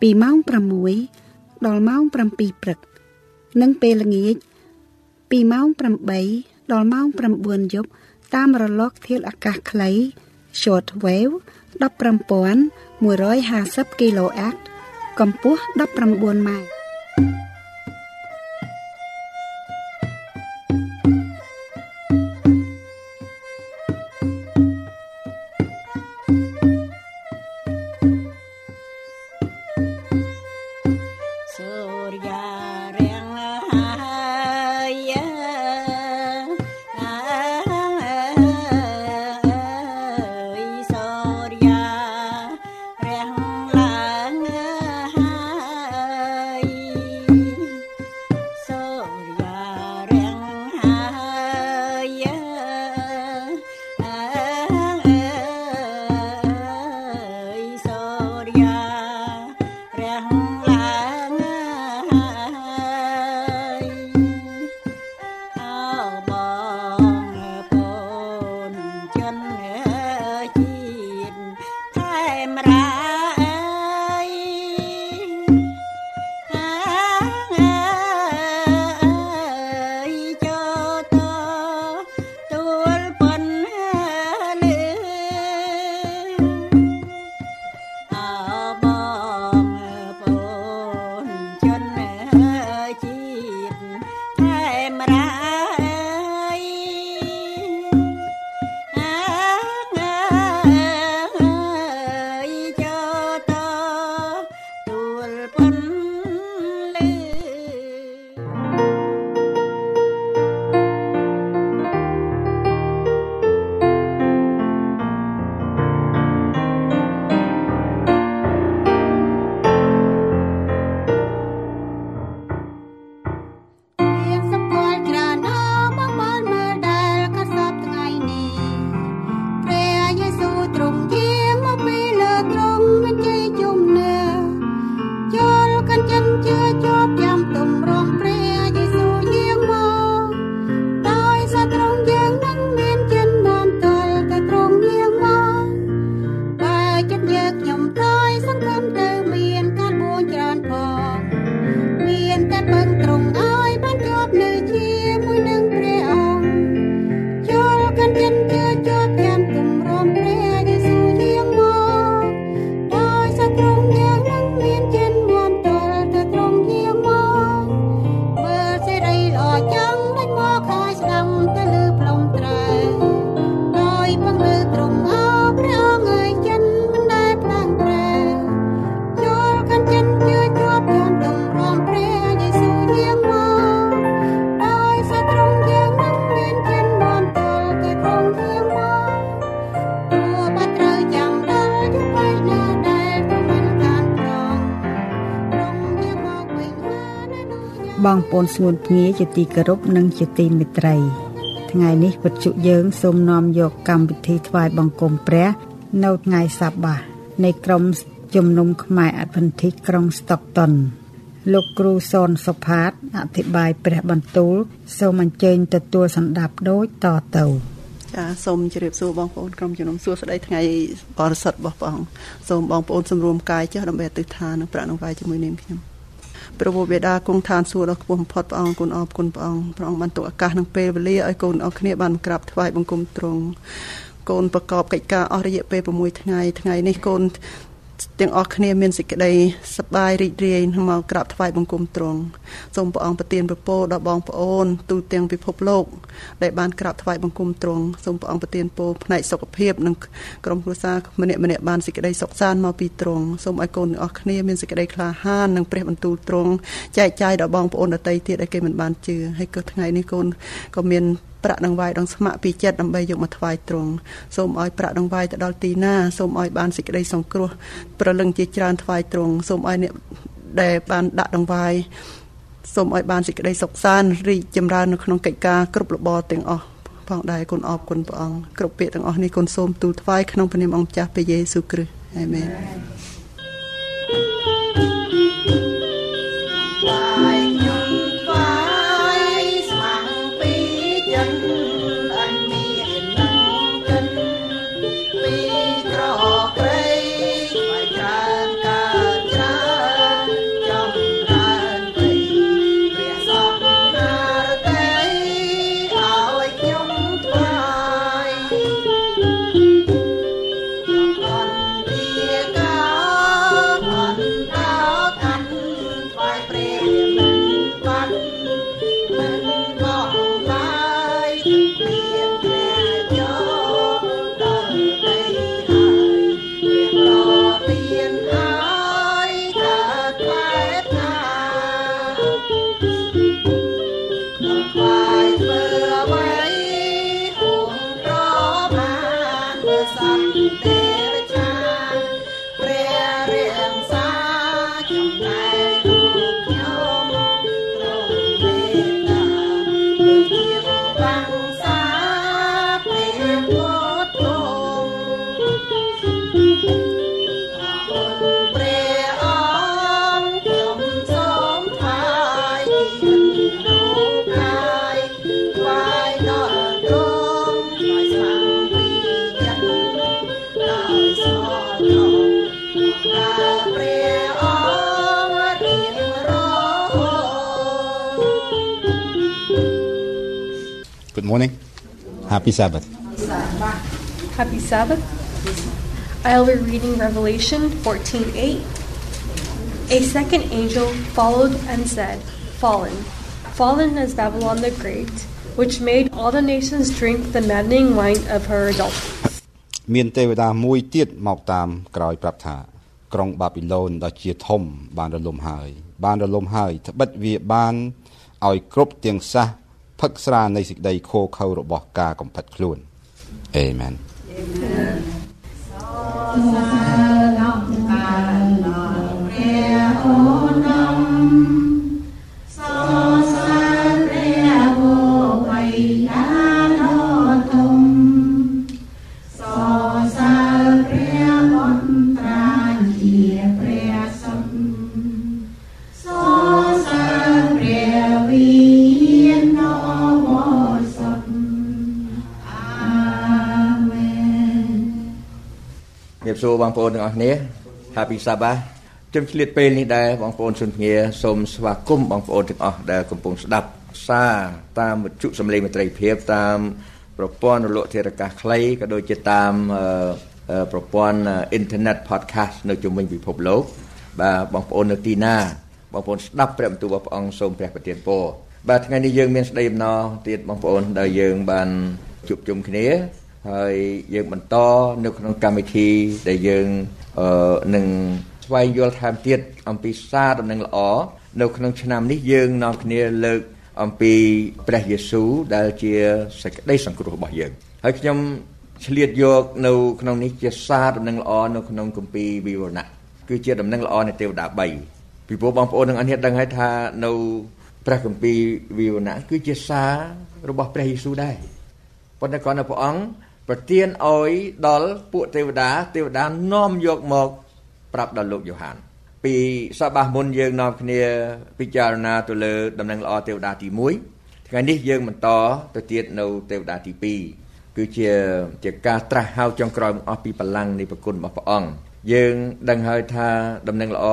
ពីម៉ោង6ដល់ម៉ោង7ព្រឹក និងពេលល្ងាចពីម៉ោង8ដល់ម៉ោង9យប់តាមរលកធាតុអាកាសខ្លី short wave 15150 kHz កម្ពស់19ម៉ែត្រ នស្ងួនភ្ងាជាទីគោរពនិងជាទីមេត្រី ថ្ងៃនេះវិទ្យុយើងសូមនាំយកកម្មវិធីថ្វាយបង្គំព្រះ នៅថ្ងៃសបាសនៃក្រុមជំនុំខ្មែរអត្តនធិក្រុងស្តុកតុនលោកគ្រូសនសុផាតអធិប្បាយព្រះបន្ទូល សូមអញ្ជើញទទួលសម្ដាប់ដូចតទៅចាសូមជម្រាបសួរបងប្អូនក្រុមជំនុំសួស្តីថ្ងៃបរិសុទ្ធរបស់ព្រះអង្គសូមបងប្អូនសម្រួមកាយចុះដើម្បីអធិដ្ឋាននិងប្រាក់នឹងវាយជាមួយនាងខ្ញុំ ព្រះវរបិតាគង់ឋានសួគ៌ដ៏ខ្ពស់បំផុតព្រះអង្គគុណអរគុណព្រះអង្គព្រះអង្គបានទុកឱកាសនិងពេលវេលាឲ្យកូនអរគ្នាបានក្រាបថ្វាយបង្គំទ្រង់កូនប្រកបកិច្ចការអស់រយៈពេល6ថ្ងៃថ្ងៃនេះកូន ទាំងអស់គ្នាមានសេចក្តីសប្បាយរីករាយមកក្រាបថ្វាយបង្គំទ្រង់សូមព្រះអង្គប្រទានពរដល់បងប្អូនទូទាំងពិភពលោកដែលបានក្រាបថ្វាយបង្គំទ្រង់សូមព្រះអង្គប្រទានពរផ្នែកសុខភាពនិងក្រុមគ្រួសារម្នាក់ម្នាក់បានសេចក្តីសុខសាន្តមកពីទ្រង់សូមឲ្យកូនទាំងអស់គ្នាមានសេចក្តីក្លាហាននិងព្រះបន្ទូលទ្រង់ចែកចាយដល់បងប្អូនដទៃទៀតដែលគេមិនបានជឿហើយក៏ថ្ងៃនេះកូនក៏មាន ប្រាក់ដង្វាយដងស្ម័គ្រពីចិត្តដើម្បីយកមកថ្វាយទ្រង់សូមឲ្យប្រាក់ដង្វាយទៅដល់ទីណាសូមឲ្យបានសេចក្តីសង្គ្រោះប្រលឹងជាច្រើនថ្វាយទ្រង់សូមឲ្យអ្នកដែលបានដាក់ដង្វាយសូមឲ្យបានសេចក្តីសុខសាន្តរីកចម្រើននៅក្នុងកិច្ចការគ្រប់របរទាំងអស់ផងដែរគុណអបគុណព្រះអង្គគ្រប់ពាក្យទាំងអស់នេះគុណសូមទូលថ្វាយក្នុងព្រះនាមអង្គម្ចាស់ព្រះយេស៊ូវគ្រីស្ទអាមែន morning. Happy Sabbath. Happy Sabbath. I'll be reading Revelation 14:8. A second angel followed and said, "Fallen, fallen is Babylon the Great, which made all the nations drink the maddening wine of her adulteries." មានទេវតាមួយទៀតមកតាមក្រោយប្រាប់ថា ក្រុងបាប៊ីឡូនដ៏ជាធំបានរលំហើយ បានរលំហើយត្បិតវាបានឲ្យគ្រប់ទាំងសះ ផឹកស្រានៃសេចក្តីខូខើរបស់ការកំផិតខ្លួនអេមែនជំរា សួរបងប្អូនទាំងអស់គ្នា Happy Sabbath ជំឆ្លៀតពេលនេះដែរបងប្អូនសុនភ្ងាសូមស្វាគមន៍បងប្អូនទាំងអស់ដែលកំពុងស្ដាប់សារតាមវិទ្យុសំឡេងមេត្រីភាពតាមប្រព័ន្ធរលកធារកាសខ្លីក៏ដូចជាតាមអឺអឺប្រព័ន្ធអ៊ីនធឺណិត podcast នៅជុំវិញពិភពលោកបាទបងប្អូននៅទីណាបងប្អូនស្ដាប់ព្រះបន្ទូលរបស់ព្រះអង្គសូមព្រះប្រទានពរបាទថ្ងៃនេះយើងមានស្ដីអំណរទៀតបងប្អូនដែលយើងបានជួបជុំគ្នា ហើយយើងបន្តនៅក្នុងកម្មវិធីដែលយើងអឺនឹងស្វែងយល់ថែមទៀតអំពីសារដំណឹងល្អនៅក្នុងឆ្នាំនេះយើងនាំគ្នាលើកអំពីព្រះយេស៊ូវដែលជាសេចក្តីសង្គ្រោះរបស់យើងហើយខ្ញុំឆ្លៀតយកនៅក្នុងនេះជាសារដំណឹងល្អនៅក្នុងគម្ពីរវិវរណៈគឺជាដំណឹងល្អនៃទេវតា3ពីព្រោះបងប្អូនទាំងអស់គ្នាដឹងហើយថានៅព្រះគម្ពីរវិវរណៈគឺជាសាររបស់ព្រះយេស៊ូវដែរប៉ុន្តែគ្រាន់តែព្រះអង្គ ប្រទានឲ្យដល់ពួកទេវតាទេវតានាំយកមកប្រាប់ដល់លោកយ៉ូហានពីសបាសមុនយើងនាំគ្នាពិចារណាទៅលើដំណឹងល្អទេវតាទី1ថ្ងៃនេះយើងបន្តទៅទៀតនៅទេវតាទី2គឺជាជាការត្រាស់ហៅចុងក្រោយមកអស់ពីបលាំងនៃប្រគុណរបស់ព្រះអង្គយើងដឹងហើយថាដំណឹងល្អ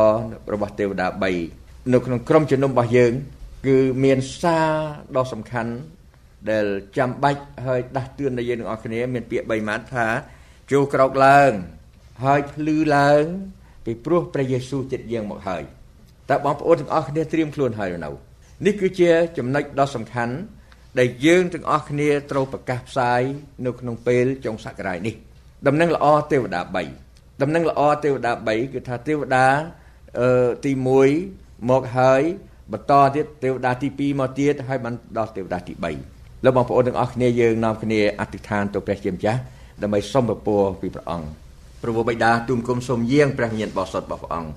របស់ទេវតា3នៅក្នុងក្រុមជំនុំរបស់យើង គឺមានសារដ៏សំខាន់ ដែលចាំបាច់ហើយដាស់តឿនដល់យើងទាំងអស់គ្នាមានពាក្យ3ម៉ាត់ថាចូលក្រោកឡើងហើយភ្លឺឡើងពីព្រោះព្រះយេស៊ូវចិត្តយើងមកហើយតើបងប្អូនទាំងអស់គ្នាត្រៀមខ្លួនហើយឬនៅនេះគឺជាចំណុចដ៏សំខាន់ដែលយើងទាំងអស់គ្នាត្រូវប្រកាសផ្សាយនៅក្នុងពេលចុងសករាជនេះដំណឹងល្អទេវតា3ដំណឹងល្អទេវតា3គឺថាទេវតាអឺទី1មកហើយបន្តទៀតទេវតាទី2មកទៀតហើយបានដល់ទេវតាទី3 លោកបងប្អូនទាំងអស់គ្នាយើងនាំគ្នាអធិដ្ឋានទៅព្រះជាម្ចាស់ដើម្បីសុំពពរពីព្រះអង្គព្រះវរបិតាទូមគុំសូមយាងព្រះញាណបរិសុទ្ធរបស់ព្រះអង្គ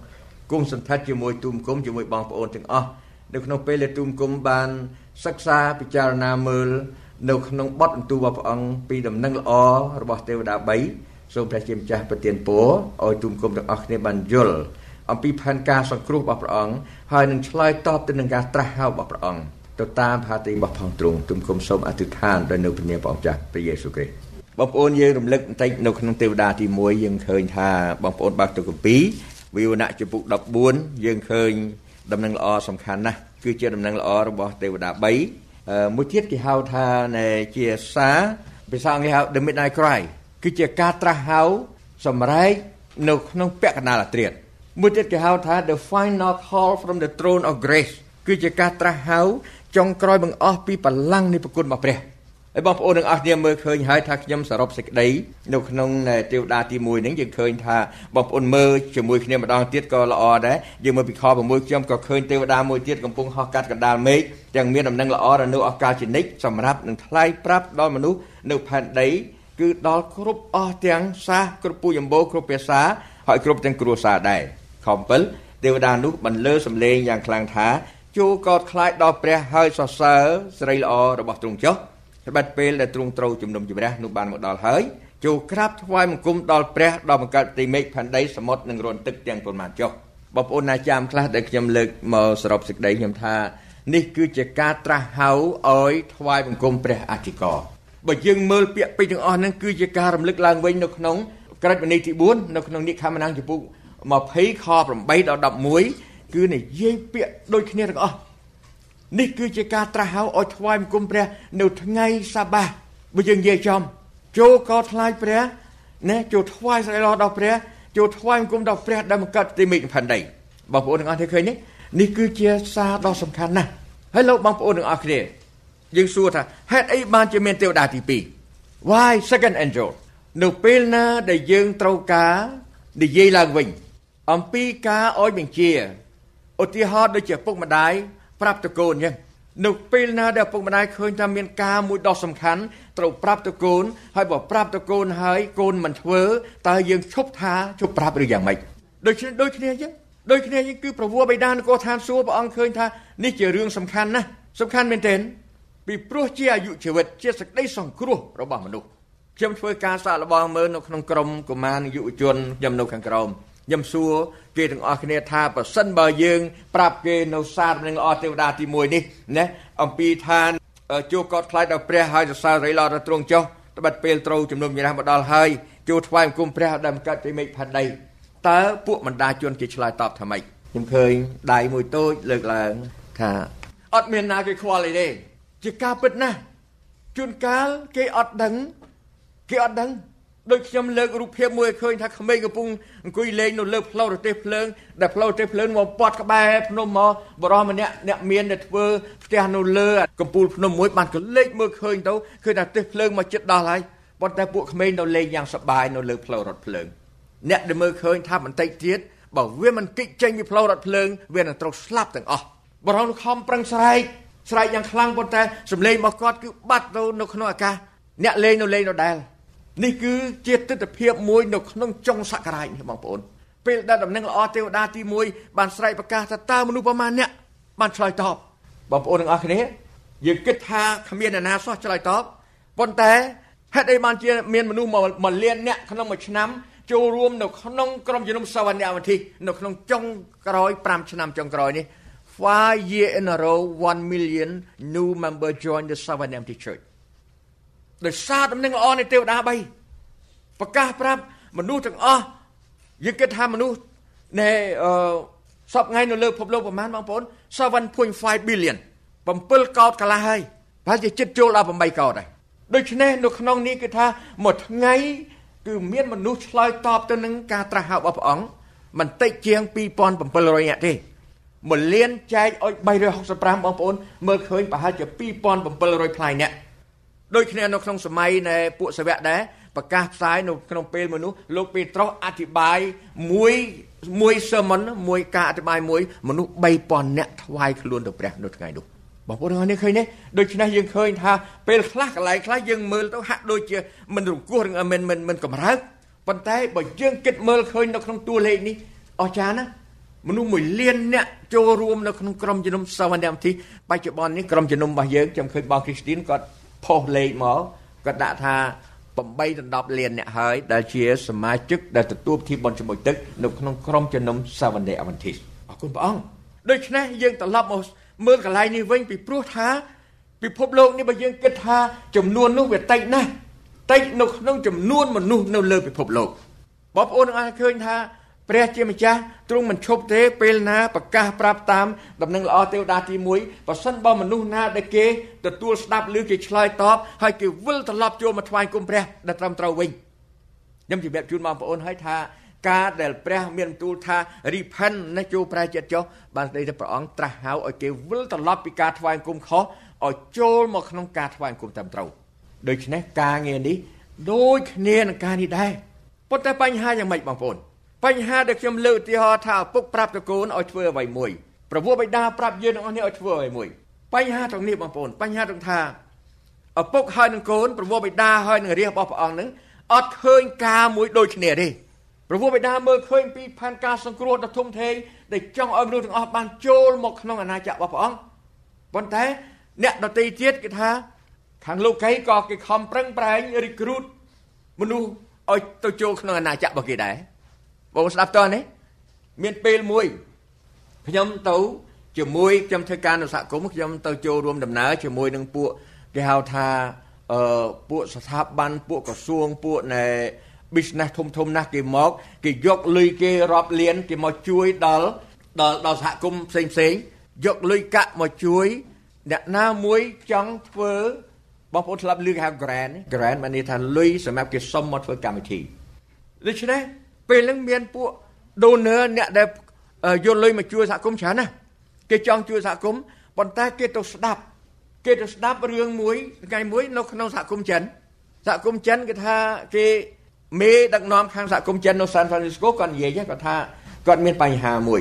គង់សន្តិដ្ឋជាមួយទូមគុំជាមួយបងប្អូនទាំងអស់នៅក្នុងពេលដែលទូមគុំបានសិក្សាពិចារណាមើលនៅក្នុងបទបន្ទូលរបស់ព្រះអង្គពីដំណឹងល្អរបស់ទេវតា3សូមព្រះជាម្ចាស់ប្រទានពរឲ្យទូមគុំទាំងអស់គ្នាបានយល់អំពីផែនការសង្គ្រោះរបស់ព្រះអង្គហើយនឹងឆ្លើយតបទៅនឹងការត្រាស់ហៅរបស់ព្រះអង្គ ទៅតាមផាទីរបស់ផងទ្រង់ទូមគុំសូមអធិដ្ឋានដល់នៅព្រះនាមព្រះអង្គចាស់ព្រះយេស៊ូវគ្រីស្ទបងប្អូនយើងរំលឹកបន្តិចនៅក្នុងទេវតាទី1យើងឃើញថាបងប្អូនបើកទៅគម្ពីរវិវណៈចំពុក14យើងឃើញដំណឹងល្អសំខាន់ណាស់គឺជាដំណឹងល្អរបស់ទេវតា3មួយទៀតគេហៅថាជាសារភាសាអង់គ្លេសហៅ The Midnight Cry គឺជាការត្រាស់ហៅសម្រែកនៅក្នុងពាក់កណ្ដាលអាត្រាតមួយទៀតគេហៅថា The Final Call from the Throne of Grace គឺជាការត្រាស់ហៅ ចុងក្រោយបង្អស់ពីបល្ល័ង្កនៃព្រះគុណរបស់ព្រះហើយបងប្អូនទាំងអស់គ្នាមើលឃើញហើយថាខ្ញុំសរុបសេចក្តីនៅក្នុងទេវតាទី1នេះយើងឃើញថាបងប្អូនមើលជាមួយគ្នាម្ដងទៀតក៏ល្អដែរយើងមើលពីខ6ខ្ញុំក៏ឃើញទេវតាមួយទៀតកំពុងហោះកាត់កណ្ដាលមេឃទាំងមានដំណឹងល្អដល់នៅអកាលជនិកសម្រាប់នឹងថ្លៃប្រាប់ដល់មនុស្សនៅផែនដីគឺដល់គ្រប់អស់ទាំងសាសគ្រប់ពូជអម្បូរគ្រប់ភាសាហើយគ្រប់ទាំងគ្រួសារដែរខ7ទេវតានោះបន្លឺសំឡេងយ៉ាងខ្លាំងថា ជួកោតខ្លាចដល់ព្រះហើយសរសើរស្រីល្អរបស់ទ្រង់ចុះត្បិតពេលដែលទ្រង់ត្រូវជំនុំជម្រះនោះបានមកដល់ហើយចូលក្រាបថ្វាយបង្គំដល់ព្រះដល់បង្កើតទីមេឃផែនដីសមុទ្រនិងរន្ធទឹកទាំងប៉ុន្មានចុះបងប្អូនណាចាំខ្លះដែលខ្ញុំលើកមកសរុបសេចក្តីខ្ញុំថានេះគឺជាការត្រាស់ហៅឲ្យថ្វាយបង្គំព្រះអធិការបើយើងមើលពាក្យពេចន៍ទាំងអស់ហ្នឹងគឺជាការរំលឹកឡើងវិញនៅក្នុងក្រឹតវិន័យទី4នៅក្នុងនិខមណាំងចំពុក20ខ8ដល់11 គឺនិយាយពាក្យដូចគ្នាទាំងអស់នេះគឺជាការត្រាស់ហៅឲ្យថ្វាយបង្គំព្រះ នៅថ្ងៃសាបាបើយើងនិយាយចំចូលកោថ្លាយព្រះណាចូលថ្វាយស្រីល្អដល់ព្រះចូលថ្វាយបង្គំដល់ព្រះដែលបង្កើតទីមេឃផែនដីបងប្អូនទាំងអស់គ្នាឃើញនេះនេះគឺជាសារដ៏សំខាន់ណាស់ហើយលោកបងប្អូនទាំងអស់គ្នាយើងសួរថាហេតុអីបានជាមានទេវតាទី2 Why second angel នៅពេលណាដែលយើងត្រូវការនិយាយឡើងវិញ អំពីការអោយបញ្ជា ឧទាហរណ៍ដូចជាពុកម្ដាយប្រាប់តកូនអញ្ចឹងនៅពេលណាដែលពុកម្ដាយឃើញថាមានការមួយដ៏សំខាន់ត្រូវប្រាប់តកូនហើយបើប្រាប់តកូនហើយកូនមិនធ្វើតើយើងឈប់ថាឈប់ប្រាប់ឬយ៉ាងម៉េចដូចគ្នាដូចគ្នាអញ្ចឹងដូចគ្នាយើងគឺប្រវត្តិបិតានគរឋានសួគ៌ព្រះអង្គឃើញថានេះជារឿងសំខាន់ណាស់សំខាន់មែនទែនពីព្រោះជាអាយុជីវិតជាសក្តីសង្គ្រោះរបស់មនុស្សខ្ញុំធ្វើការសាកល្បងមើលនៅក្នុងក្រុមកុមារយុវជនខ្ញុំនៅខាងក្រោម ខ្ញុំសួរគេទាំងអស់គ្នាថាប្រសិនបើយើង ប្រាប់គេនៅសារនឹងល្អទេវតាទី1នេះណាអំពីឋានជួកតខ្លាចដល់ព្រះហើយសរសើររីឡដល់ទ្រង់ចុះត្បិតពេលត្រូវជំនុំជម្រះមកដល់ហើយជួថ្វាយអង្គមព្រះដែលបង្កើតពីមេឃផែនដីតើពួកបណ្ដាជនគេឆ្លើយតបថាម៉េចខ្ញុំឃើញដៃមួយតូចលើកឡើងថាអត់មានណាគេខ្វល់អីទេជាការពិតណាស់ជួនកាលគេអត់ដឹងគេអត់ដឹង ដូចខ្ញុំលើករូបភាពមួយឲ្យឃើញថាក្មេងកំពុងអង្គុយលេងនៅលើផ្លូវរទេះភ្លើងដែលផ្លូវរទេះភ្លើងមកពាត់ក្បែរភ្នំមកបរោះម្នាក់អ្នកមានដែលធ្វើផ្ទះនៅលើកំពូលភ្នំមួយបានក៏លេចមើលឃើញទៅឃើញថាទេសភ្លើងមកចិត្តដល់ហើយប៉ុន្តែពួកក្មេងនៅលេងយ៉ាងសប្បាយនៅលើផ្លូវរថភ្លើងអ្នកដែលមើលឃើញថាបន្តិចទៀតបើវាមិនគិចចេញពីផ្លូវរថភ្លើងវានឹងត្រូវស្លាប់ទាំងអស់បរោះខំប្រឹងស្រែកស្រែកយ៉ាងខ្លាំងប៉ុន្តែសម្លេងរបស់គាត់គឺបាត់ទៅនៅក្នុងអាកាសអ្នកលេងនៅលេងដដែល នេះគឺជាទស្សនវិជ្ជាមួយនៅក្នុងចុងសករាជនេះបងប្អូនពេលដែលដំណឹងល្អទេវតាទី1បានស្រែកប្រកាសថាតើមនុស្សប្រមាណអ្នកបានឆ្លើយតបបងប្អូនទាំងអស់គ្នាយើងគិតថាគ្មានអ្នកណាសោះឆ្លើយតបប៉ុន្តែហេតុអីបានជាមានមនុស្សមួយលានអ្នកក្នុងមួយឆ្នាំចូលរួមនៅក្នុងក្រុមជំនុំសវនកម្មវិធីនៅក្នុងចុងក្រោយ5ឆ្នាំចុងក្រោយនេះ5 year in a row 1 million new member join the Savanamti Church ដោយសារដំណឹងល្អនៃទេវតា3ប្រកាសប្រាប់មនុស្សទាំងអស់យើងគិតថាមនុស្សណែអឺសពថ្ងៃនៅលើពិភពលោកប្រហែលបងប្អូន7.5 billion 7កោតកន្លះហើយប្រហែលជាចិត្តចូលដល់8កោតហើយដូច្នេះនៅក្នុងនេះគឺថាមួយថ្ងៃគឺមានមនុស្សឆ្លើយតបទៅនឹងការត្រាស់ហៅរបស់ព្រះអង្គមិនតិចជាង2700នាក់ទេ1លានចែកឲ្យ365បងប្អូនមើលឃើញប្រហែលជា2700ផ្លាយនាក់ ដូចគ្នានៅក្នុងសម័យនៃពួកសាវកដែរប្រកាសផ្សាយនៅក្នុងពេលមនុស្សលោកពេត្រុសអធិប្បាយមួយមួយ sermon មួយការអធិប្បាយមួយមនុស្ស3000នាក់ថ្វាយខ្លួនទៅព្រះនៅថ្ងៃនោះបងប្អូនទាំងអស់នេះឃើញទេដូច្នេះយើងឃើញថាពេលខ្លះកន្លែងខ្លះយើងមើលទៅហាក់ដូចជាមិនរង្គោះឬមិនមិនមិនកម្រើកប៉ុន្តែបើយើងគិតមើលឃើញនៅក្នុងតួលេខនេះអស្ចារ្យណាស់មនុស្សមួយលានអ្នកចូលរួមនៅក្នុងក្រុមជំនុំសាវណ្ណមទីបច្ចុប្បន្ននេះក្រុមជំនុំរបស់យើងខ្ញុំឃើញបងគ្រីស្ទីនគាត់ ផុសលេខមកគាត់ដាក់ថា8ដល់10លានអ្នកហើយដែលជាសមាជិកដែលទទួលពិធីបុណ្យជាមួយទឹកនៅក្នុងក្រុមជំនុំសាវណ្ណអវន្តិសអរគុណព្រះអង្គដូច្នេះយើងត្រឡប់មកមើលកន្លែងនេះវិញពីព្រោះថាពិភពលោកនេះបើយើងគិតថាចំនួននោះវាតិចណាស់តិចនៅក្នុងចំនួនមនុស្សនៅលើពិភពលោកបងប្អូននឹងអាចឃើញថា ព្រះជាម្ចាស់ទ្រង់មិនឈប់ទេពេលណាប្រកាសប្រាប់តាមដំណឹងល្អទេវតាទី1បើសិនបើមនុស្សណាដែលគេទទួលស្ដាប់ឬគេឆ្លើយតបហើយគេវិលត្រឡប់ចូលមកថ្វាយគុំព្រះដែលត្រឹមត្រូវវិញខ្ញុំជម្រាបជូនបងប្អូនហើយថាការដែលព្រះមានបន្ទូលថា repent ណាចូលប្រែចិត្តចុះបានស្ដីទៅព្រះអង្គត្រាស់ហៅឲ្យគេវិលត្រឡប់ពីការថ្វាយគុំខុសឲ្យចូលមកក្នុងការថ្វាយគុំត្រឹមត្រូវដូច្នេះការងារនេះដូចគ្នានឹងការនេះដែរប៉ុន្តែបញ្ហាយ៉ាងម៉េចបងប្អូន បញ្ហាដែលខ្ញុំលើកឧទាហរណ៍ថាឪពុកប្រាប់តកូនឲ្យធ្វើអ្វីមួយប្រពោះបិតាប្រាប់យើងទាំងអស់នេះឲ្យធ្វើអ្វីមួយបញ្ហាត្រង់នេះបងប្អូនបញ្ហាត្រង់ថាឪពុកហើយនឹងកូនប្រពោះបិតាហើយនឹងរាជរបស់ព្រះអង្គនឹងអត់ឃើញការមួយដូចគ្នាទេប្រពោះបិតាមើលឃើញពីផែនការសង្គ្រោះដ៏ធំធេងដែលចង់ឲ្យមនុស្សទាំងអស់បានចូលមកក្នុងអាណាចក្ររបស់ព្រះអង្គប៉ុន្តែអ្នកដទៃទៀតគេថា ខាងលោកីក៏គេខំប្រឹងប្រែងរីគ្រូតមនុស្សឲ្យទៅចូលក្នុងអាណាចក្ររបស់គេដែរ បងស្ដាប់តើនេះមានពេលមួយខ្ញុំទៅជាមួយខ្ញុំធ្វើការនៅសហគមន៍ខ្ញុំទៅចូលរួមដំណើរជាមួយនឹងពួកគេហៅថាអឺពួកស្ថាប័នពួកក្រសួងពួកណែ business ធំធំណាស់គេមកគេយកលុយគេរាប់លានគេមកជួយដល់ដល់ដល់សហគមន៍ផ្សេងផ្សេងយកលុយកាក់មកជួយអ្នកណាមួយចង់ធ្វើបងប្អូនធ្លាប់ឮគេហៅ grant grant មានន័យថាលុយសម្រាប់គេសុំមកធ្វើកម្មវិធីដូច្នេះ ពេលហ្នឹងមានពួក donor អ្នកដែលយកលុយមកជួយសហគមន៍ច្រើនណាស់គេចង់ជួយសហគមន៍ប៉ុន្តែគេទៅស្ដាប់ គេទៅស្ដាប់រឿងមួយថ្ងៃមួយនៅក្នុងសហគមន៍ចិនសហគមន៍ចិនគេថាគេមេដឹកនាំខាងសហគមន៍ចិននៅ San Francisco គាត់និយាយគាត់ថាគាត់មានបញ្ហាមួយ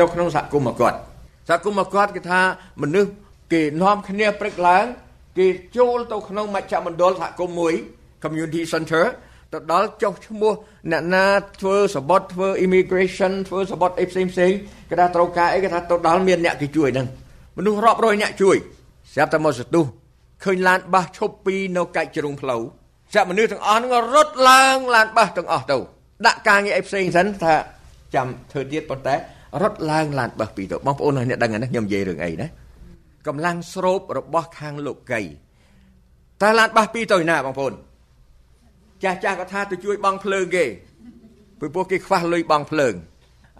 នៅក្នុងសហគមន៍របស់គាត់សហគមន៍របស់គាត់គេថាមនុស្សគេនាំគ្នាព្រឹកឡើង គេចូលទៅក្នុងមជ្ឈមណ្ឌលសហគមន៍មួយ community center ទៅដល់ចុះឈ្មោះអ្នកណាធ្វើសបត់ធ្វើ immigration ធ្វើសបត់អីផ្សេងផ្សេងគេថាត្រូវការអីគេថាទៅដល់មានអ្នកគេជួយហ្នឹងមនុស្សរាប់រយអ្នកជួយស្រាប់តែមកសទុះឃើញឡានបាសឈប់ពីនៅកាច់ជ្រុងផ្លូវស្រាប់មនុស្សទាំងអស់ហ្នឹងរត់ឡើងឡានបាសទាំងអស់ទៅដាក់ការងារអីផ្សេងសិនថាចាំធ្វើទៀតប៉ុន្តែរត់ឡើងឡានបាសពីទៅបងប្អូនអ្នកដឹងណាខ្ញុំនិយាយរឿងអីណាកម្លាំងស្រូបរបស់ខាងលោកីតែឡានបាសពីទៅណាបងប្អូន ចាស់ចាស់ក៏ថាទៅជួយបងភ្លើងគេពីព្រោះគេខ្វះលុយបងភ្លើង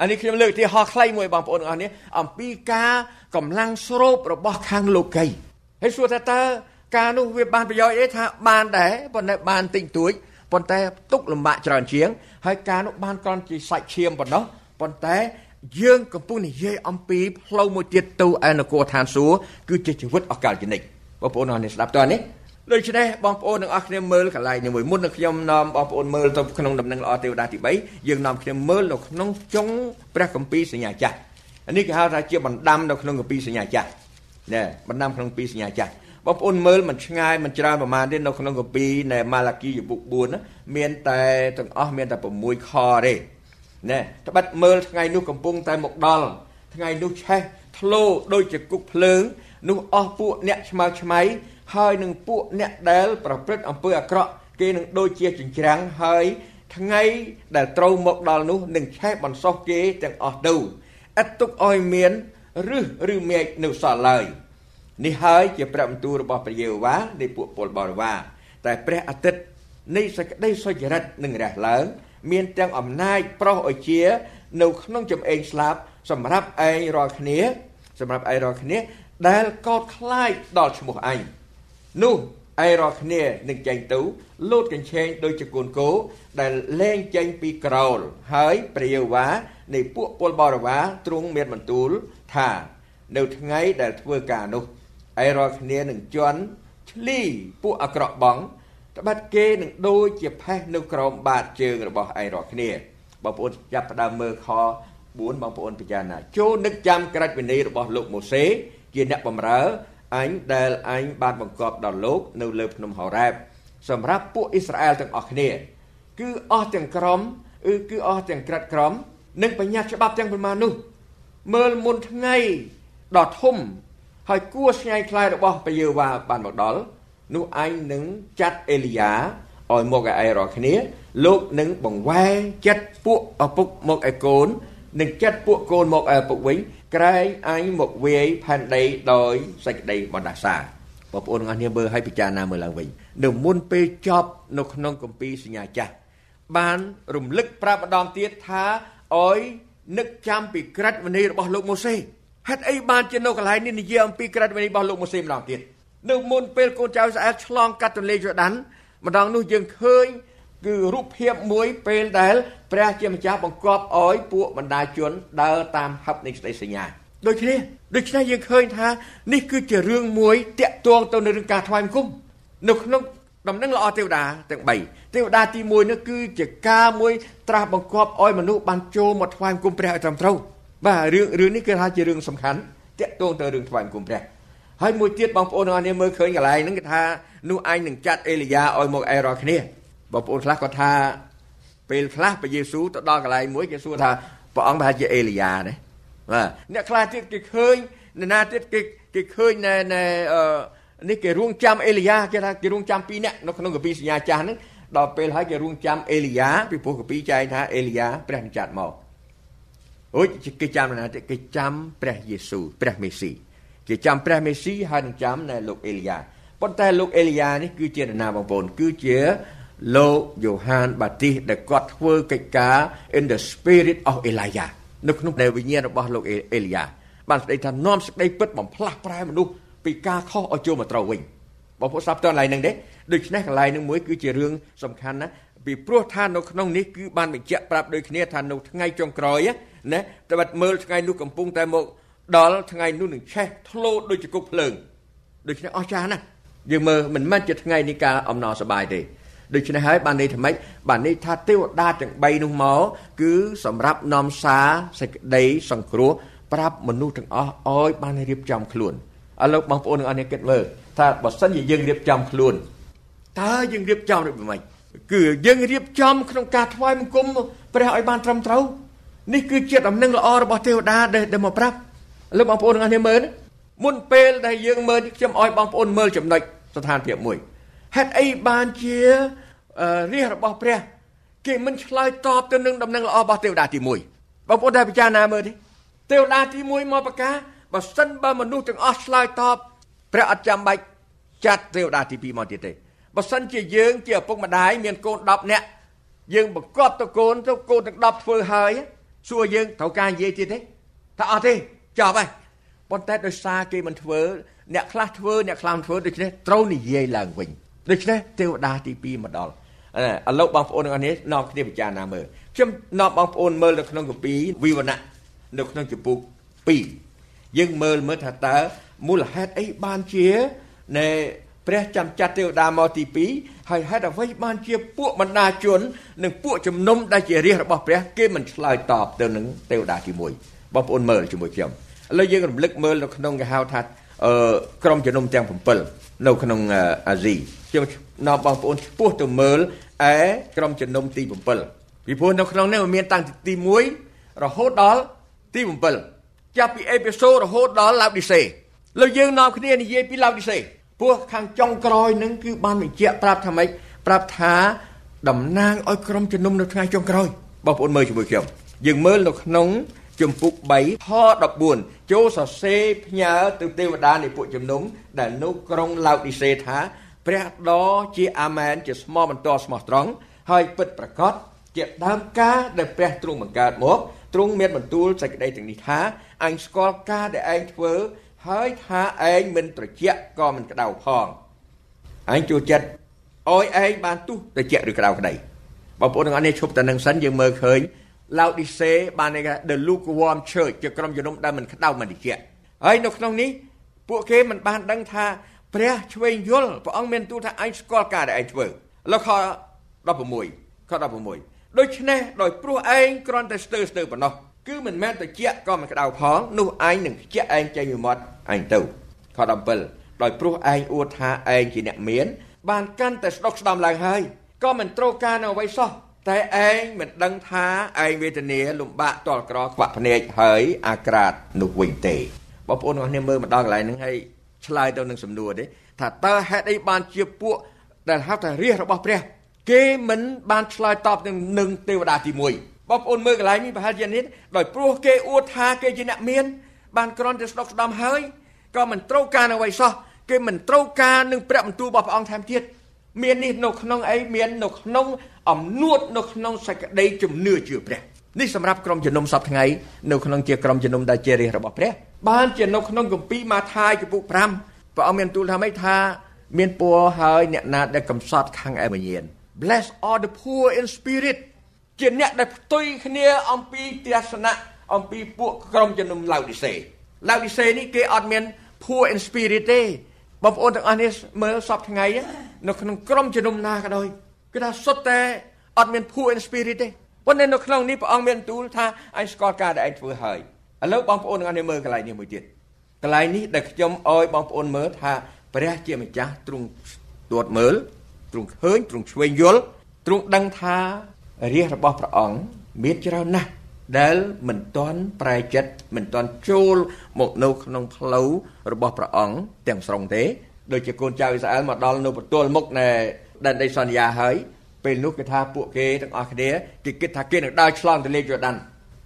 អានេះខ្ញុំលើកឧទាហរណ៍ខ្លីមួយបងប្អូនទាំងអស់នេះអំពីការកម្លាំងស្រូបរបស់ខាងលោកីហើយសួរថាតើការនោះវាបានប្រយោជន៍អីថាបានដែរប៉ុន្តែបានតិចតួចប៉ុន្តែទុកលំបាកច្រើនជាង ហើយការនោះបានគ្រាន់ជាសាច់ឈាមប៉ុណ្ណោះប៉ុន្តែយើងកំពុងនិយាយអំពីផ្លូវមួយទៀតទៅឯនគរឋានសួគ៌គឺជាជីវិតអកលជនិកបងប្អូនអរនេះស្ដាប់តើនេះ ដូច្នេះបងប្អូនទាំងអស់គ្នាមើលកន្លែងនេះមួយមុននឹងខ្ញុំនាំបងប្អូនមើលទៅក្នុងដំណឹងល្អទេវតាទី3យើងនាំគ្នាមើលនៅក្នុងចុងព្រះគម្ពីរសញ្ញាចាស់នេះគេហៅថាជាបណ្ដាំនៅក្នុងគម្ពីរសញ្ញាចាស់ណែបណ្ដាំក្នុងគម្ពីរសញ្ញាចាស់បងប្អូនមើលមិនឆ្ងាយមិនច្រើនប្រហែលទេនៅក្នុងគម្ពីរនៃម៉ាឡាគីពុក4មានតែទាំងអស់មានតែ6ខទេណែត្បិតមើលថ្ងៃនោះកំពុងតែមកដល់ថ្ងៃនោះឆេះធ្លោដូចជាគុកភ្លើងនោះអស់ពួកអ្នកឆ្មើឆ្មៃ ហើយនឹងពួកអ្នកដែលប្រព្រឹត្តអំពើអាក្រក់គេនឹងដូចជាចិញ្ច្រាំងហើយថ្ងៃដែលត្រូវមកដល់នោះនឹងឆេះបន្សោះគេទាំងអស់ទៅឥតទុកឲ្យមានរឹសឬមែកនៅសល់ឡើយនេះហើយជាព្រះបន្ទូលរបស់ព្រះយេហូវ៉ានៃពួកពលបរិវារតែព្រះអាទិត្យនៃសេចក្តីសុចរិតនឹងរះឡើង មានទាំងអំណាចប្រោសឲ្យជា នៅក្នុងចំអេងស្លាប់សម្រាប់ឯងរាល់គ្នា សម្រាប់ឯងរាល់គ្នា ដែលកោតខ្លាចដល់ឈ្មោះឯង នោះឯរាល់គ្នានឹងចេញទៅលោតកញ្ឆេងដូចជាកូនគោដែលលែងចេញពីក្រោលហើយព្រះយេហូវ៉ានៃពួកពលបរិវារទ្រង់មានបន្ទូលថា នៅថ្ងៃដែលធ្វើការនោះឯរាល់គ្នានឹងជន់ឆ្លីពួកអាក្រក់បងត្បិតគេនឹងដូចជាផេះនៅក្រោមបាតជើងរបស់ឯរាល់គ្នាបងប្អូនចាប់ផ្ដើមមើលខ4បងប្អូនពិចារណាចូលនឹកចាំក្រាច់វិន័យរបស់លោកម៉ូសេជាអ្នកបម្រើ អញដែលអញបានបង្គាប់ដល់លោកនៅលើភ្នំហោរ៉ែបសម្រាប់ពួកអ៊ីស្រាអែលទាំងអស់គ្នា គឺអស់ទាំងក្រុមគឺគឺអស់ទាំងក្រាត់ក្រុមនិងបញ្ញត្តិច្បាប់ទាំងប៉ុន្មាននោះ មើលមុនថ្ងៃដ៏ធំហើយគួរស្ញាយខ្លាយរបស់ព្រះយេហូវ៉ាបានមកដល់នោះអញនឹងចាត់អេលីយ៉ាឲ្យមកឲ្យឯរាល់គ្នា លោកនឹងបង្វែរចិត្តពួកឪពុកមកឲ្យកូន និងចិត្តពួកកូនមកឲ្យឪពុកវិញ ក្រែងអញមកវាយផែនដីដោយសេចក្តីបណ្ដាសាបងប្អូនទាំងអស់គ្នាមើលឲ្យពិចារណាមើលឡើងវិញនៅមុនពេលចប់នៅក្នុងគម្ពីរសញ្ញាចាស់បានរំលឹកប្រាប់ម្ដងទៀតថាឲ្យនឹកចាំពីក្រិតវិន័យរបស់លោកម៉ូសេហេតុអីបានជានៅកន្លែងនេះនិយាយអំពីក្រិតវិន័យរបស់លោកម៉ូសេម្ដងទៀតនៅមុនពេលកូនចៅស្អែកឆ្លងកាត់ទន្លេយូដានម្ដងនោះយើងឃើញ គឺរូបភាពមួយពេលដែលព្រះជាម្ចាស់បង្គាប់ឲ្យពួកបណ្ដាជនដើរតាមហັບនៃសេចក្តីសញ្ញាដូចគ្នាដូច្នេះយើងឃើញថានេះគឺជារឿងមួយតាក់ទងទៅនឹងរឿងការថ្វាយបង្គំនៅក្នុងដំណឹងល្អទេវតាទាំង3ទេវតាទី1នោះគឺជាការមួយត្រាស់បង្គាប់ឲ្យមនុស្សបានចូលមកថ្វាយបង្គំព្រះឲ្យត្រឹមត្រូវបាទរឿងរឿងនេះគឺថាជារឿងសំខាន់តាក់ទងទៅរឿងថ្វាយបង្គំព្រះហើយមួយទៀតបងប្អូនទាំងអស់គ្នាមើលឃើញកន្លែងហ្នឹងគេថានោះអញនឹងចាត់អេលីយ៉ាឲ្យមកអែរាល់គ្នា បងប្អូនខ្លះគាត់ថាពេលខ្លះព្រះយេស៊ូវទៅដល់កន្លែងមួយគេសួរថាព្រះអង្គប្រហែលជាអេលីយ៉ាណាបាទអ្នកខ្លះទៀតគេឃើញនរណាទៀតគេគេឃើញណែណែអឺនេះគេរួងចាំអេលីយ៉ាគេថាគេរួងចាំពីរនាក់នៅក្នុងកាពីសញ្ញាចាស់ហ្នឹងដល់ពេលហើយគេរួងចាំអេលីយ៉ាពីព្រោះកាពីចែងថាអេលីយ៉ាព្រះនឹងចាត់មកអូយគេចាំនរណាទៀតគេចាំព្រះយេស៊ូវព្រះមេស៊ីគេចាំព្រះមេស៊ីហើយនឹងចាំនៅលោកអេលីយ៉ាប៉ុន្តែលោកអេលីយ៉ានេះគឺជានរណាបងប្អូនគឺជា លោកយ៉ូហានបាទីសដែលគាត់ធ្វើកិច្ចការ in the spirit of Elijah នៅក្នុងនៃវិញ្ញាណរបស់លោកអេលីយ៉ាបានស្ដីថានាំសេចក្តីពិតបំផ្លាស់ប្រែមនុស្សពីការខុសឲ្យចូលមកត្រូវវិញបងប្អូនស្ដាប់តើកន្លែងហ្នឹងទេដូច្នេះកន្លែងហ្នឹងមួយគឺជារឿងសំខាន់ណាពីព្រោះថានៅក្នុងនេះគឺបានបញ្ជាក់ប្រាប់ដូចគ្នាថានៅថ្ងៃចុងក្រោយណាតែបាត់មើលថ្ងៃនោះកំពុងតែមកដល់ថ្ងៃនោះនឹងឆេះធ្លោដូចជាគុកភ្លើងដូច្នេះអស្ចារ្យណាស់យើងមើលមិនមែនជាថ្ងៃនៃការអំណរសប្បាយទេ ដូច្នេះហើយបានន័យថាម៉េចបានន័យថាទេវតាទាំង3នោះមកគឺសម្រាប់នាំសារសេចក្តីសង្គ្រោះប្រាប់មនុស្សទាំងអស់ឲ្យបានរៀបចំខ្លួនឥឡូវបងប្អូនទាំងអស់នេះគិតមើលថាបើសិនជាយើងរៀបចំខ្លួនតើយើងរៀបចំដូចម៉េចគឺយើងរៀបចំក្នុងការថ្វាយបង្គំព្រះឲ្យបានត្រឹមត្រូវនេះគឺជាដំណឹងល្អរបស់ទេវតាដែលមកប្រាប់ឥឡូវបងប្អូនទាំងអស់នេះមើលមុនពេលដែលយើងមើលខ្ញុំឲ្យបងប្អូនមើលចំណុចស្ថានភាពមួយហេតុអីបានជា រាជរបស់ព្រះ គេមិនឆ្លើយតបទៅនឹងដំណឹងល្អរបស់ទេវតាទី1បងប្អូនដែលពិចារណាមើលទេទេវតាទី1មកប្រកាសបើសិនបើមនុស្សទាំងអស់ឆ្លើយតបព្រះអត់ចាំបាច់ចាត់ទេវតាទី2មកទៀតទេបើសិនជាយើងជាឪពុកម្ដាយមានកូន10នាក់យើងបង្កប់ទៅកូនទៅកូនទាំង10ធ្វើហើយសួរយើងត្រូវការនិយាយទៀតទេថាអត់ទេចប់ហើយប៉ុន្តែដោយសារគេមិនធ្វើអ្នកខ្លះធ្វើអ្នកខ្លះមិនធ្វើដូច្នេះត្រូវនិយាយឡើងវិញដូច្នេះទេវតាទី2មកដល់ ឥឡូវបងប្អូនទាំងអស់នេះនាំគ្នាពិចារណាមើលខ្ញុំនាំបងប្អូនមើលនៅក្នុងគម្ពីរវិវណៈនៅក្នុងជំពូក2យើងមើលមើលថាតើមូលហេតុអីបានជានៃព្រះចាំចាត់ទេវតាមកទី2ហើយហេតុអ្វីបានជាពួកបណ្ដាជន និងពួកជំនុំដែលជារាជរបស់ព្រះគេមិនឆ្លើយតបទៅនឹងទេវតាទី1បងប្អូនមើលជាមួយខ្ញុំឥឡូវយើងរំលឹកមើលនៅក្នុងគេហៅថាអឺក្រុមជំនុំទាំង7នៅក្នុងអាស៊ី ខ្ញុំនាំបងប្អូនឆ្ពោះទៅមើលឯក្រុមជំនុំទី7ពីព្រោះនៅក្នុងនេះមានតាំងពីទី1រហូតដល់ទី7ចាប់ពីអេពីសូតរហូតដល់ឡាវឌីសេលើយើងនាំគ្នានិយាយពីឡាវឌីសេព្រោះខាងចុងក្រោយនឹងគឺបានបញ្ជាក់ប្រាប់ថាម៉េចប្រាប់ថាតំណាងឲ្យក្រុមជំនុំនៅថ្ងៃចុងក្រោយបងប្អូនមើលជាមួយខ្ញុំយើងមើលនៅក្នុងជំពូក3ខ14ចូលសរសេរផ្ញើទៅទេវតានៃពួកជំនុំដែលនៅក្រុងឡាវឌីសេថា ព្រះដ៏ជាអាមែនជាស្មោះបន្ទាល់ស្មោះត្រង់ហើយពិតប្រកបជាដើមការដែលព្រះទ្រង់បង្កើតមកទ្រង់មានបន្ទូលសេចក្តីទាំងនេះថាអញស្គាល់ការដែលឯងធ្វើហើយថាឯងមិនត្រជាក់ក៏មិនក្តៅផងឯងចូលចិត្តអោយឯងបានទុះទៅជាឬក្តៅក្តីបងប្អូនទាំងអស់នេះឈប់តែនឹងសិនយើងមើលឃើញ Laodicea បានគេ the lukewarm church ជាក្រុមជំនុំដែលមិនក្តៅមិនតិចហើយនៅក្នុងនេះពួកគេមិនបានដឹងថា ព្រះឆ្វេងយល់ព្រះអង្គមានទូលថាឯងស្គាល់ការដែលឯងធ្វើលោកខ16ខ16ដូច្នេះដោយព្រោះឯងគ្រាន់តែស្ទើរស្ទើរប៉ុណ្ណោះគឺមិនមែនតិចក៏មិនក្តៅផងនោះឯងនឹងខ្ជាក់ឯងចេញពីមាត់ឯងទៅខ17ដោយព្រោះឯងអួតថាឯងជាអ្នកមាន បានកាន់តែស្ដុកស្ដំឡើងហើយក៏មិនត្រូវការនៅអ្វីសោះតែឯងមិនដឹងថាឯងវេទនាលំបាកតល់ក្រខ្វាក់ភ្នែកហើយអាក្រាតនោះវិញទេបងប្អូនរបស់គ្នាមើលមកដល់កន្លែងហ្នឹងហើយ ឆ្លើយទៅនឹងសំណួរទេថាតើហេតុអីបានជាពួកដែលហៅថារាជរបស់ព្រះ គេមិនបានឆ្លើយតបនឹងនឹងទេវតាទី1បងប្អូនមើលកន្លែងនេះប្រហែលជានេះដោយព្រោះគេអួតថាគេជាអ្នកមានបានក្រន់តែស្ដុកស្ដំហើយក៏មិនត្រូវការអ្វីសោះគេមិនត្រូវការនឹងព្រះបន្ទូលរបស់ព្រះអង្គថែមទៀតមាននេះនៅក្នុងអីមាននៅក្នុងអំនួតនៅក្នុងសេចក្តីជំនឿជឿព្រះនេះសម្រាប់ក្រុមជំនុំសពថ្ងៃនៅក្នុងជាក្រុមជំនុំដែលជារាជរបស់ព្រះ បានជានៅក្នុងគម្ពីរម៉ាថាយចំពុក5ព្រះអង្គមានទូលថាម៉េចថា មានពរហើយអ្នកណាដែលកំសត់ខាងឯវិញ្ញាណ Bless all the poor in spirit ជាអ្នកដែលផ្ទុយគ្នាអំពីទស្សនៈអំពីពួកក្រុមជំនុំឡៅឌីសេឡៅឌីសេនេះគេអត់មាន poor in spirit ទេបងប្អូនទាំងអស់នេះមើលសពថ្ងៃនៅក្នុងក្រុមជំនុំណាក៏ដោយគឺថាសុទ្ធតែអត់មាន poor in spirit ទេប៉ុន្តែនៅក្នុងនេះព្រះអង្គមានទូលថាអញស្គាល់ការដែលឯងធ្វើហើយ ឥឡូវបងប្អូនទាំងអស់នេះមើលកន្លែងនេះមួយទៀតកន្លែងនេះដែលខ្ញុំអោយបងប្អូនមើលថាព្រះជាម្ចាស់ទ្រង់ត្រួតមើលទ្រង់ឃើញទ្រង់ឆ្វេងយល់ទ្រង់ដឹងថារាជរបស់ព្រះអង្គមានច្រើនណាស់ដែលមិនទាន់ប្រែចិត្តមិនទាន់ចូលមកនៅក្នុងផ្លូវរបស់ព្រះអង្គទាំងស្រុងទេដូចជាកូនចៅអ៊ីស្រាអែលមកដល់នៅបន្ទាល់មុខនៃដែនដីសន្យាហើយពេលនោះគេថាពួកគេទាំងអស់គ្នាគេគិតថាគេនឹងដើរឆ្លងទន្លេយ៉ូដាន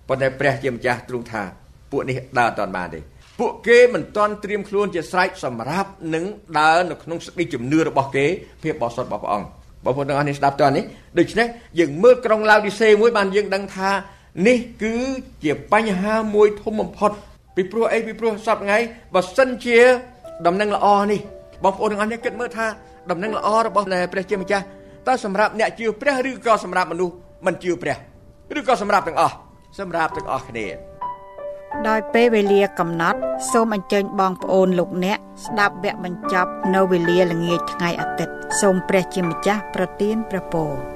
ប៉ុន្តែព្រះជាម្ចាស់ទ្រង់ថា ពួកនេះដើរអត់បានទេពួកគេមិនទាន់ត្រៀមខ្លួនជាស្រេចសម្រាប់នឹងដើរនៅក្នុងសេចក្តីជំនឿរបស់គេភាពបរិសុទ្ធរបស់ព្រះអង្គបងប្អូនទាំងអស់នេះស្ដាប់តើនេះដូច្នេះយើងមើលក្រុងឡាវឌីសេមួយបានយើងដឹងថានេះគឺជាបញ្ហាមួយធំបំផុតពីព្រោះអីពីព្រោះសប្តាហ៍ថ្ងៃបើសិនជាដំណឹងល្អនេះបងប្អូនទាំងអស់នេះគិតមើលថាដំណឹងល្អរបស់ព្រះជាម្ចាស់តើសម្រាប់អ្នកជឿព្រះឬក៏សម្រាប់មនុស្សមិនជឿព្រះឬក៏សម្រាប់ទាំងអស់សម្រាប់ទាំងអស់គ្នា ដោយពេលវេលាកំណត់សូមអញ្ជើញបងប្អូនលោកអ្នកស្ដាប់វគ្គបញ្ចប់នៅវេលាល្ងាចថ្ងៃអាទិត្យសូមព្រះជាម្ចាស់ប្រទានព្រះពរ